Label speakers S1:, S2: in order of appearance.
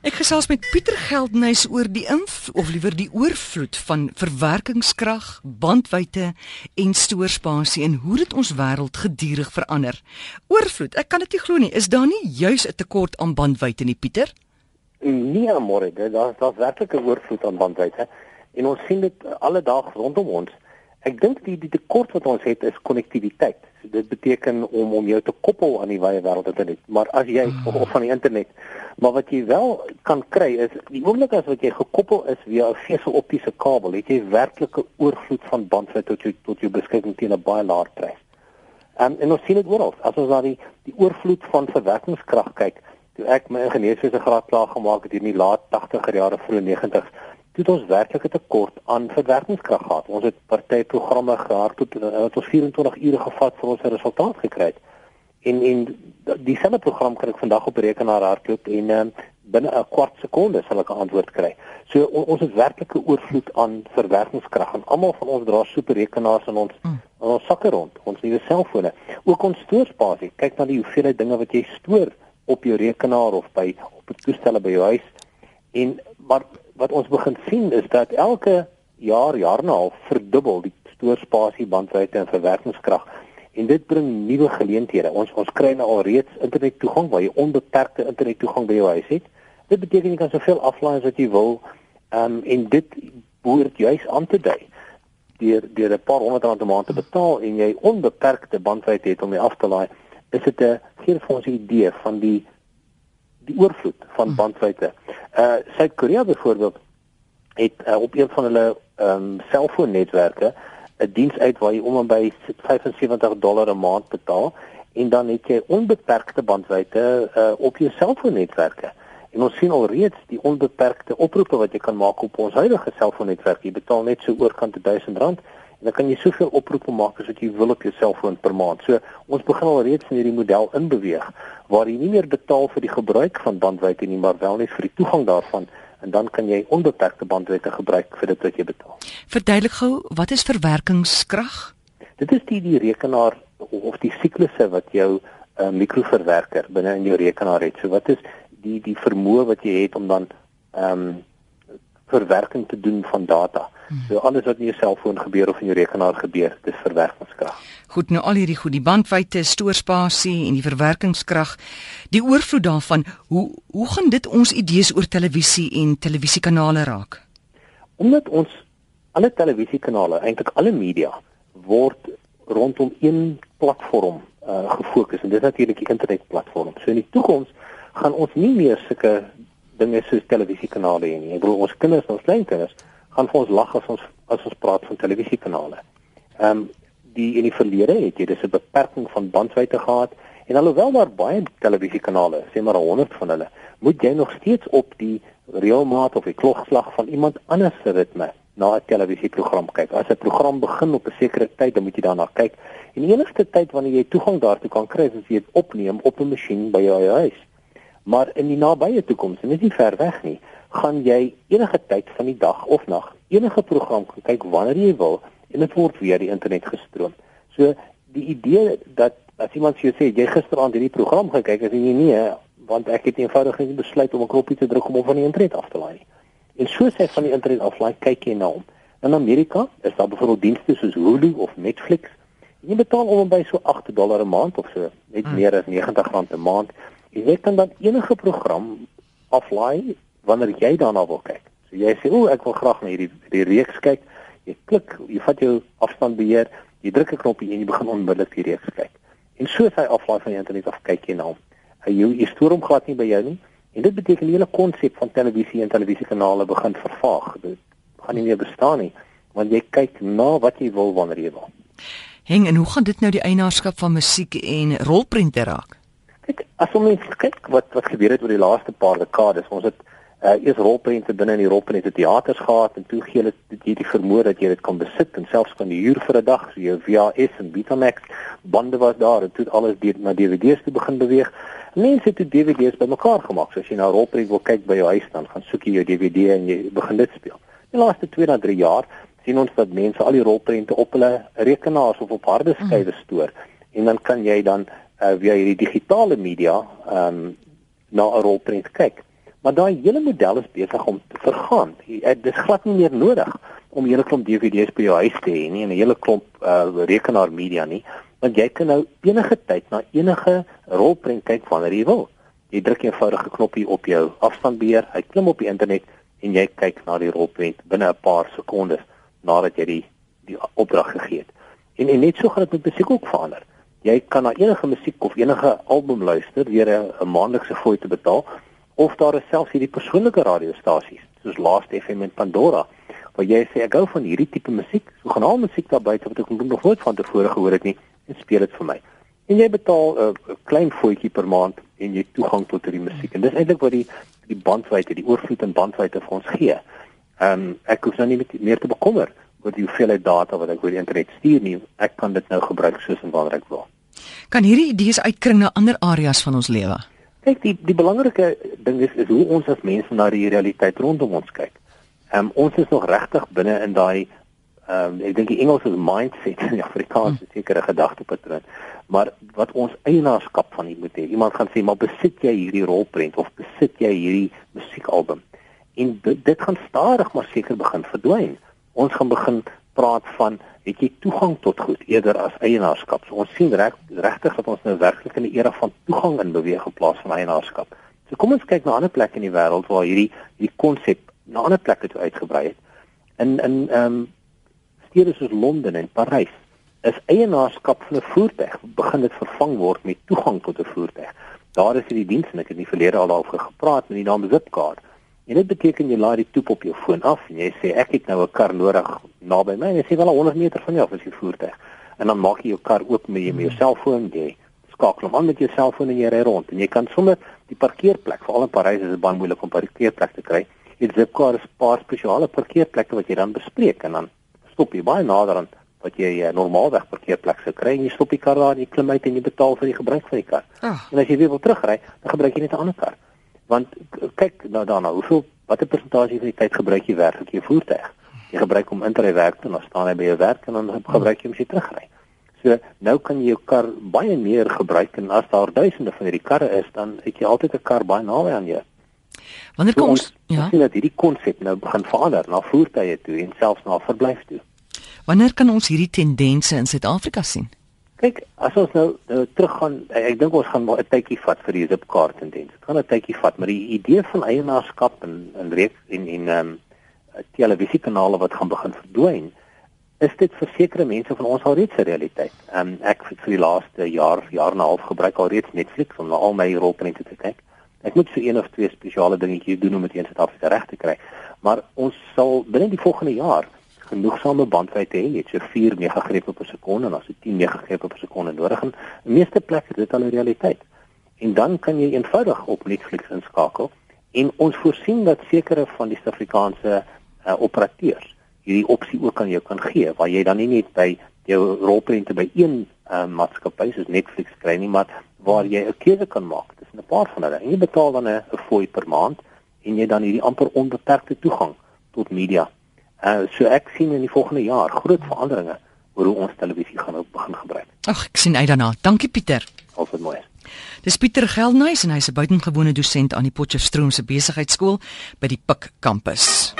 S1: Ek gesels met Pieter Geldnys oor die inf of liewer die oorvloed van verwerkingskrag, bandwydte en stoorspasie en hoe dit ons wêreld gedurig verander. Oorvloed, ek kan dit nie glo nie, is daar nie juis 'n tekort aan bandwydte nie, Pieter?
S2: Nee, môre, daar's daar's werklik 'n oorvloed aan bandwydte en ons sien dit alledaag rondom ons. Ek dink die die tekort wat ons het is konnektiwiteit. So dit beteken om om jou te koppel aan die wye wêreld internet. Maar as jy mm. of, of van die internet, maar wat jy wel kan kry is die oomblik as wat jy gekoppel is via 'n veseloptiese kabel, het jy werklike oorvloed van bandwydte tot jou tot jou beskikking teen 'n baie lae prys. Um, en ons sien dit oral. As ons na die die oorvloed van verwerkingskrag kyk, toe ek my ingenieurswese graad klaar gemaak het in die laat 80er jare vroeg 90s het ons werklik 'n tekort aan verwerkingskrag gehad. Ons het party programme gehad tot wat ons 24 ure gevat vir ons resultaat gekry het. En en dieselfde program kan ek vandag op rekenaar hardloop en um, binne 'n kwart sekonde sal ek 'n antwoord kry. So on, ons het werklik 'n oorvloed aan verwerkingskrag en almal van ons dra superrekenaars in ons mm. in ons sakke rond, ons nuwe selfone. Ook ons stoorspasie. Kyk na die hoeveelheid dinge wat jy stoor op jou rekenaar of by op 'n toestel by jou huis. En maar wat ons begin sien is dat elke jaar jaar en 'n half verdubbel die stoorspasie bandwydte en verwerkingskrag en dit bring nuwe geleenthede. Ons ons kry nou al reeds internet toegang waar jy onbeperkte internet toegang by jou huis het. Dit beteken jy kan soveel aflaai as wat jy wil. Ehm um, en dit behoort juis aan te dui deur deur 'n paar honderd rand 'n maand te betaal en jy onbeperkte bandwydte het om jy af te laai. Is dit 'n gee vir ons 'n idee van die die oorvloed van hmm. bandwydte. Uh Suid-Korea byvoorbeeld het uh, op een van hulle ehm um, selfoonnetwerke 'n diens uit waar jy om en by 75 dollar 'n maand betaal en dan het jy onbeperkte bandwydte uh, op jou selfoonnetwerke. En ons sien alreeds die onbeperkte oproepe wat jy kan maak op ons huidige selfoonnetwerk. Jy betaal net so oorkant 1000 rand en dan kan jy soveel oproepe maak as wat jy wil op jou selfoon per maand. So ons begin alreeds in hierdie model inbeweeg waar jy nie meer betaal vir die gebruik van bandwydte nie, maar wel net vir die toegang daarvan en dan kan jy onbeperkte bandwydte gebruik vir dit wat jy betaal.
S1: Verduidelik gou, wat is verwerkingskrag?
S2: Dit is die die rekenaar of die siklusse wat jou uh, mikroverwerker binne in jou rekenaar het. So wat is die die vermoë wat jy het om dan ehm um, verwerking te doen van data. Hmm. So alles wat in jou selfoon gebeur of in jou rekenaar gebeur, dis verwerkingskrag.
S1: Goed, nou al hierdie goed, die bandwydte, stoorspasie en die verwerkingskrag, die oorvloed daarvan, hoe hoe gaan dit ons idees oor televisie en televisiekanale raak?
S2: Omdat ons alle televisiekanale, eintlik alle media word rondom een platform uh, gefokus en dit is natuurlik die internetplatform. So in die toekoms gaan ons nie meer sulke dinge soos televisiekanale hê nie. Ek bedoel ons kinders, ons kleinkinders gaan vir ons lag as ons as ons praat van televisiekanale. Ehm um, die in die verlede het jy dis 'n beperking van bandwydte gehad en alhoewel daar baie televisiekanale, sê maar 100 van hulle, moet jy nog steeds op die reëlmaat of die klokslag van iemand anders se ritme na 'n televisieprogram kyk. As 'n program begin op 'n sekere tyd, dan moet jy daarna kyk. En die enigste tyd wanneer jy toegang daartoe kan kry, is as jy dit opneem op 'n masjien by jou huis. Maar in die nabye toekoms, en dit is nie ver weg nie, gaan jy enige tyd van die dag of nag enige program kan kyk wanneer jy wil en dit word via die internet gestroom. So die idee dat as iemand vir jou sê jy gisteraand hierdie program gekyk het en jy nee, want ek het eenvoudig net besluit om 'n knoppie te druk om hom van die internet af te laai. En so sê van die internet aflaai, kyk jy na hom. In Amerika is daar byvoorbeeld dienste soos Hulu of Netflix. Jy betaal om by so 8 dollar 'n maand of so, net hmm. meer as 90 rand 'n maand. Jy kan dan enige program aflaai wanneer jy daarna wil kyk. So jy sê, "O, ek wil graag na hierdie hierdie reeks kyk." Jy klik, jy vat jou afstandbeheer, jy druk 'n knoppie en jy begin onmiddellik die reeks kyk. En so as hy aflaai van die internet af kyk jy na hom. Hy jou jy stoor hom glad nie by jou nie. En dit beteken die hele konsep van televisie en televisiekanale begin vervaag. Dit gaan nie meer bestaan nie, want jy kyk na wat jy wil wanneer jy wil.
S1: Heng, en hoe gaan dit nou die eienaarskap van musiek en rolprente raak?
S2: As ons kyk wat wat gebeur het oor die laaste paar dekades, ons het uh, eers rolprente binne in die rolprente teaters gehad en toe gee dit jy die vermoë dat jy dit kan besit en selfs kan huur vir 'n dag so jou VHS en Betamax bande was daar en toe alles deur na DVD's te begin beweeg. Mense het die DVD's bymekaar gemaak. So as jy na rolprent wil kyk by jou huis dan gaan soek jy jou DVD en jy begin dit speel. Die laaste 2 na 3 jaar sien ons dat mense al die rolprente op hulle rekenaars of op harde skywe stoor en dan kan jy dan uh, via hierdie digitale media ehm um, na 'n rolprent kyk. Maar daai hele model is besig om te vergaan. Dit is glad nie meer nodig om hele klomp DVD's by jou huis te hê nie en 'n hele klomp uh, rekenaar media nie, want jy kan nou enige tyd na enige rolprent kyk wanneer jy wil. Jy druk 'n eenvoudige knoppie op jou afstandbeheer, hy klim op die internet en jy kyk na die rolprent binne 'n paar sekondes nadat jy die die opdrag gegee het. En en net so gaan dit met musiek ook verander. Jy kan na enige musiek of enige album luister deur 'n maandelikse fooi te betaal of daar is selfs hierdie persoonlike radiostasies soos Last FM en Pandora waar jy sê ek hou van hierdie tipe musiek, so gaan al musiek daar buite wat ek nog nooit van tevore gehoor het nie en speel dit vir my. En jy betaal 'n uh, klein voetjie per maand en jy toegang tot hierdie musiek. En dis eintlik wat die die bandwydte, die oorvloed en bandwydte vir ons gee. Ehm um, ek hoef nou nie met, meer te bekommer oor die hoeveelheid data wat ek oor die internet stuur nie. Ek kan dit nou gebruik soos en wanneer ek wil.
S1: Kan hierdie idees uitkring na ander areas van ons lewe?
S2: Kyk, die die belangrike ding is is hoe ons as mense na die realiteit rondom ons kyk. Ehm um, ons is nog regtig binne in daai ehm um, ek dink die Engels is mindset en die Afrikaans is sekere gedagtepatroon. Maar wat ons eienaarskap van dit moet hê. Iemand gaan sê, "Maar besit jy hierdie rolprent of besit jy hierdie musiekalbum?" En dit gaan stadig maar seker begin verdwyn. Ons gaan begin praat van het jy toegang tot goed eerder as eienaarskap. So ons sien reg regtig dat ons nou werklik in 'n era van toegang in beweeg in plaas van eienaarskap. So kom ons kyk na ander plekke in die wêreld waar hierdie hierdie konsep na ander plekke toe uitgebrei het. In in ehm um, stede soos Londen en Parys is eienaarskap van 'n voertuig begin dit vervang word met toegang tot 'n voertuig. Daar is hierdie diens en ek het in die verlede al daaroor gepraat met die naam Zipcar. En dit beteken jy laai die toep op jou foon af en jy sê ek het nou 'n kar nodig naby my en jy sê wel 100 meter van jou af is die voertuig. En dan maak jy jou kar oop met jou, jou selfoon, jy skakel hom aan met jou selfoon en jy ry rond en jy kan sommer die parkeerplek, veral in Parys is dit baie moeilik om parkeerplek te kry. Jy Zipcar is 'n paar spesiale parkeerplekke wat jy dan bespreek en dan stop jy baie nader aan wat jy uh, normaalweg parkeerplek sou kry en jy stop die kar daar en jy klim uit en jy betaal vir die gebruik van die kar. Oh. En as jy weer wil terugry, dan gebruik jy net 'n ander kar. Want kyk nou daarna, hoeveel watter persentasie van die tyd gebruik jy werklik jou voertuig? Jy gebruik hom in te ry werk toe, dan staan hy by jou werk en dan gebruik jy hom as jy terugry. So nou kan jy jou kar baie meer gebruik en as daar duisende van hierdie karre is, dan het jy altyd 'n kar baie naby aan jou.
S1: Wanneer kom ons
S2: ja, sien dat hierdie konsep nou begin verander na voertuie toe en selfs na verblyf toe.
S1: Wanneer kan ons hierdie tendense in Suid-Afrika sien?
S2: Kyk, as ons nou, nou teruggaan, ek dink ons gaan 'n tydjie vat vir die zipkaart tendens. Dit gaan 'n tydjie vat, maar die idee van eienaarskap en en reeks en en ehm um, televisiekanale wat gaan begin verdwyn, is dit vir sekere mense van ons alreeds 'n realiteit. Ehm um, ek het vir die laaste jaar, jaar en 'n half gebruik alreeds Netflix om na al my rolprente te kyk. Ek moet so een of twee spesiale dingetjies doen om dit in Suid-Afrika reg te kry. Maar ons sal binne die volgende jaar genoegsame bandwydte hê, net so 4 megagrepe per sekonde en as jy 10 megagrepe per sekonde nodig het. In meeste plekke is dit al 'n realiteit. En dan kan jy eenvoudig op Netflix inskakel en ons voorsien dat sekere van die Suid-Afrikaanse uh, operateurs hierdie opsie ook aan jou kan gee waar jy dan nie net by jou rolprente by een uh, maatskappy soos Netflix kry nie, maar waar jy 'n keuse kan maak tussen 'n paar van hulle. En jy betaal dan 'n fooi per maand en jy dan hierdie amper onbeperkte toegang tot media. Uh so ek sien in die volgende jaar groot veranderinge oor hoe ons televisie gaan begin gebruik.
S1: Ag, ek sien uit daarna. Dankie Pieter.
S2: Altyd mooi.
S1: Dis Pieter Geldnys en hy's 'n buitengewone dosent aan die Potchefstroom se besigheidskool by die Pik kampus.